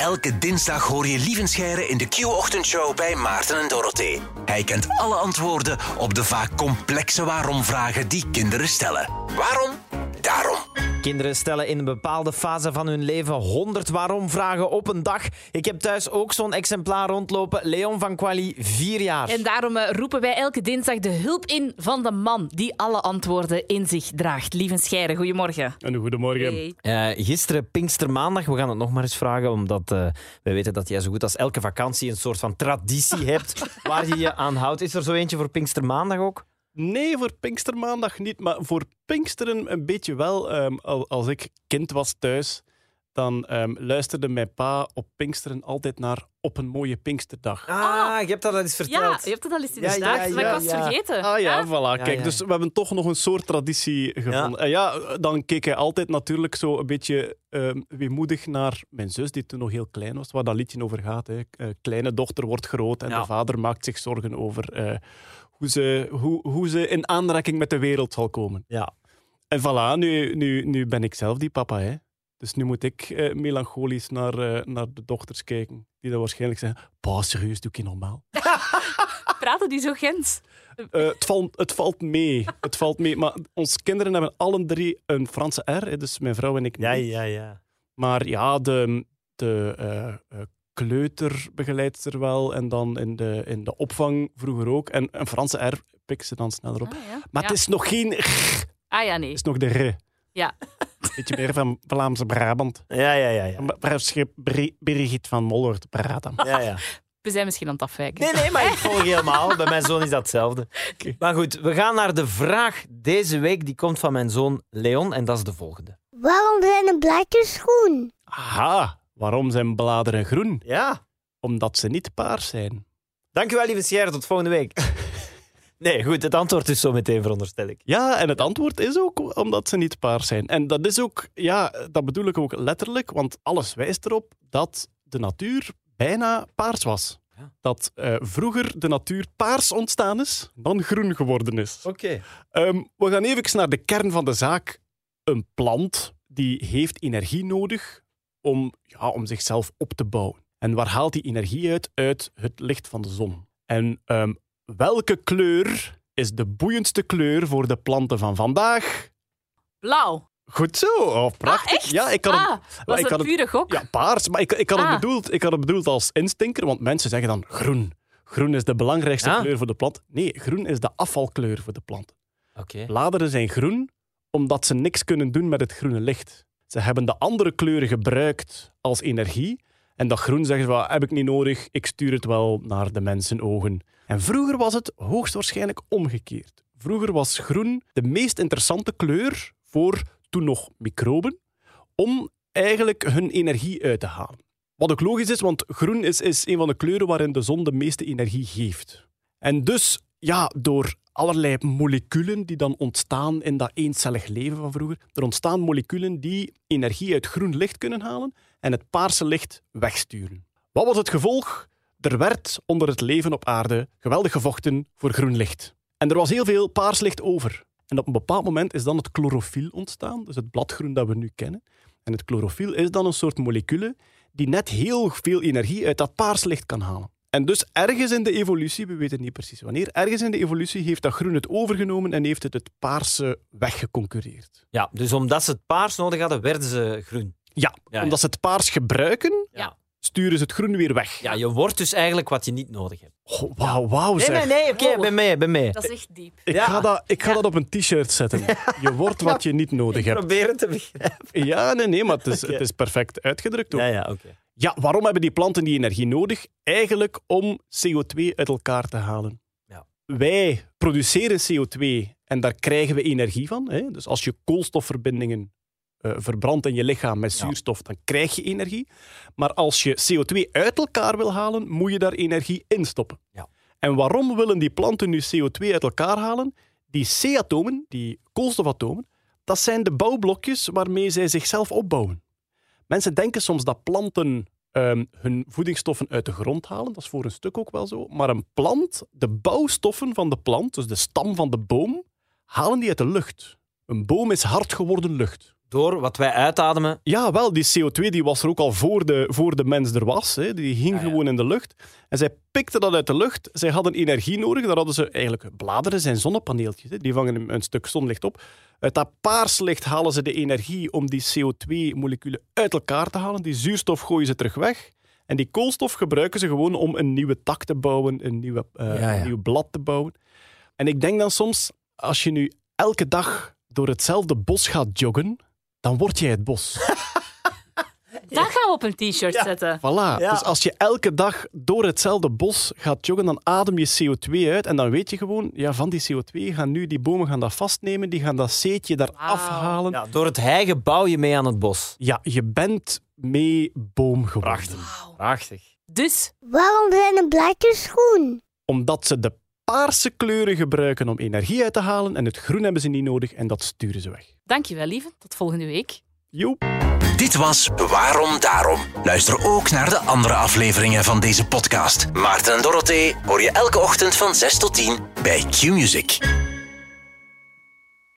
Elke dinsdag hoor je Lievenscheire in de Q-ochtendshow bij Maarten en Dorothee. Hij kent alle antwoorden op de vaak complexe waarom-vragen die kinderen stellen. Waarom? Daarom. Kinderen stellen in een bepaalde fase van hun leven 100 waarom-vragen op een dag. Ik heb thuis ook zo'n exemplaar rondlopen. Leon van Quali, vier jaar. En daarom eh, roepen wij elke dinsdag de hulp in van de man die alle antwoorden in zich draagt. Lieve Scheire, goedemorgen. Een goedemorgen. Hey. Eh, gisteren, Pinkstermaandag, we gaan het nog maar eens vragen, omdat eh, wij weten dat jij zo goed als elke vakantie een soort van traditie hebt waar je je aan houdt. Is er zo eentje voor Pinkstermaandag ook? Nee, voor Pinkstermaandag niet, maar voor Pinksteren een beetje wel. Ehm, al- als ik kind was thuis, dan ehm, luisterde mijn pa op Pinksteren altijd naar Op een mooie Pinksterdag. Ah, je hebt dat al eens verteld. Ja, je hebt het al eens in de Ja, ja, maar ik was het vergeten. Ah ja, Ja? voilà. Kijk, ja. dus we hebben toch nog een soort traditie gevonden. En ja, dan keek hij altijd natuurlijk zo een beetje ehm weemoedig naar mijn zus, die toen nog heel klein was, waar dat liedje over gaat. Hè. Eh, kleine dochter wordt groot en Ja. de vader maakt zich zorgen over eh, hoe, ze, hoe, hoe ze in aanraking met de wereld zal komen. Ja. En voilà, nu, nu, nu ben ik zelf die papa. Hè. Dus nu moet ik eh, melancholisch naar, eh, naar de dochters kijken. Die dan waarschijnlijk zeggen, pa, serieus, doe ik je normaal? Praten die zo Gens? Eh, het, valt, het valt mee. Het valt mee. Maar onze kinderen hebben alle drie een Franse R. hè, Dus mijn vrouw en ik niet. Ja, ja, ja. Maar ja, de, de eh, eh, kleuterbegeleidster wel. En dan in de, in de opvang vroeger ook. En een Franse R pikken ze dan sneller op. Ah, ja. Maar Ja. het is nog geen r. Het Ah ja, nee. is nog de r. Ja. Beetje meer van Vlaamse Brabant. Ja, ja, ja. ja. Brigitte van Mollert praten. ja, ja. We zijn misschien aan het afwijken. Nee, nee, maar ik volg helemaal. Bij mijn zoon is dat hetzelfde. Maar goed, we gaan naar de vraag deze week. Die komt van mijn zoon Leon en dat is de volgende. Waarom zijn de blaadjes groen? Aha, waarom zijn bladeren groen? Ja. Omdat ze niet paars zijn. Dankjewel, lieve Sierra. Tot volgende week. Nee, goed, het antwoord is zo meteen, veronderstel ik. Ja, en het antwoord is ook omdat ze niet paars zijn. En dat is ook, ja, dat bedoel ik ook letterlijk, want alles wijst erop dat de natuur bijna paars was. Ja. Dat eh, vroeger de natuur paars ontstaan is, dan groen geworden is. Oké. Ehm, we gaan even naar de kern van de zaak. Een plant die heeft energie nodig om, ja, om zichzelf op te bouwen. En waar haalt die energie uit? Uit het licht van de zon. En ehm, welke kleur is de boeiendste kleur voor de planten van vandaag? Blauw. Goed zo, oh, prachtig. Ah, echt? Ja, ik had ah, het, was ik had pure gok? ja, paars, maar ik, ik, had Ah. het bedoeld, ik had het bedoeld als instinker, want mensen zeggen dan groen. Groen is de belangrijkste Ja. kleur voor de plant. Nee, groen is de afvalkleur voor de plant. Oké. Bladeren zijn groen omdat ze niks kunnen doen met het groene licht. Ze hebben de andere kleuren gebruikt als energie. En dat groen zeggen ze, "Wel, heb ik niet nodig, ik stuur het wel naar de mensenogen. En vroeger was het hoogstwaarschijnlijk omgekeerd. Vroeger was groen de meest interessante kleur voor toen nog microben, om eigenlijk hun energie uit te halen. Wat ook logisch is, want groen is, is een van de kleuren waarin de zon de meeste energie geeft. En dus, ja, door allerlei moleculen die dan ontstaan in dat eencellig leven van vroeger, er ontstaan moleculen die energie uit groen licht kunnen halen en het paarse licht wegsturen. Wat was het gevolg? Er werd onder het leven op aarde geweldig gevochten voor groen licht. En er was heel veel paars licht over. En op een bepaald moment is dan het chlorofiel ontstaan, dus het bladgroen dat we nu kennen. En het chlorofiel is dan een soort molecule die net heel veel energie uit dat paars licht kan halen. En dus ergens in de evolutie, we weten niet precies wanneer, ergens in de evolutie heeft dat groen het overgenomen en heeft het het paarse weggeconcureerd. Ja, dus omdat ze het paars nodig hadden, werden ze groen. Ja, ja. omdat ze het paars gebruiken, Ja. sturen ze het groen weer weg. Ja, je wordt dus eigenlijk wat je niet nodig hebt. Oh, Wauw, wauw Nee, zeg. nee, nee, oké, Oh. ben mee, ben mee. Dat is echt diep. Ik Ja. ga, dat, ik ga dat op een t-shirt zetten. Je wordt wat je niet nodig hebt. Probeer het te begrijpen. Ja, nee, nee, maar het is, het is perfect uitgedrukt ook. Ja, ja, oké. Ja, waarom hebben die planten die energie nodig? Eigenlijk om CO2 uit elkaar te halen. Ja. Wij produceren CO2 en daar krijgen we energie van. Hè? Dus als je koolstofverbindingen eh, verbrandt in je lichaam met Ja. zuurstof, dan krijg je energie. Maar als je CO2 uit elkaar wil halen, moet je daar energie in stoppen. Ja. En waarom willen die planten nu CO2 uit elkaar halen? Die C-atomen, die koolstofatomen, dat zijn de bouwblokjes waarmee zij zichzelf opbouwen. Mensen denken soms dat planten ehm, hun voedingsstoffen uit de grond halen. Dat is voor een stuk ook wel zo. Maar een plant, de bouwstoffen van de plant, dus de stam van de boom, halen die uit de lucht. Een boom is hard geworden lucht. Door wat wij uitademen. Ja, wel, die CO2 die was er ook al voor de, voor de mens er was. Hè. Die hing Ah, ja. gewoon in de lucht. En zij pikten dat uit de lucht. Zij hadden energie nodig. Daar hadden ze eigenlijk bladeren zijn zonnepaneeltjes. Hè. Die vangen een, stuk zonlicht op. Uit dat paarslicht halen ze de energie om die CO2-moleculen uit elkaar te halen. Die zuurstof gooien ze terug weg. En die koolstof gebruiken ze gewoon om een nieuwe tak te bouwen, een, nieuwe, eh, Ja, ja. een nieuw blad te bouwen. En ik denk dan soms, als je nu elke dag door hetzelfde bos gaat joggen, dan word jij het bos. Dat gaan we op een t-shirt zetten. Voilà. Ja. Dus als je elke dag door hetzelfde bos gaat joggen, dan adem je CO2 uit. En dan weet je gewoon, ja, van die CO2 gaan nu die bomen gaan dat vastnemen, die gaan dat zeetje daar Wauw. afhalen. Ja, door het hijgen bouw je mee aan het bos. Ja, je bent mee boom geworden. Prachtig. Prachtig. Dus Waarom zijn de blaadjes groen? Omdat ze de paarse kleuren gebruiken om energie uit te halen en het groen hebben ze niet nodig en dat sturen ze weg. dankjewel, lieve. Tot volgende week. Joep. Dit was Waarom Daarom. Luister ook naar de andere afleveringen van deze podcast. Maarten en Dorothee hoor je elke ochtend van 6 tot 10 bij Q-Music.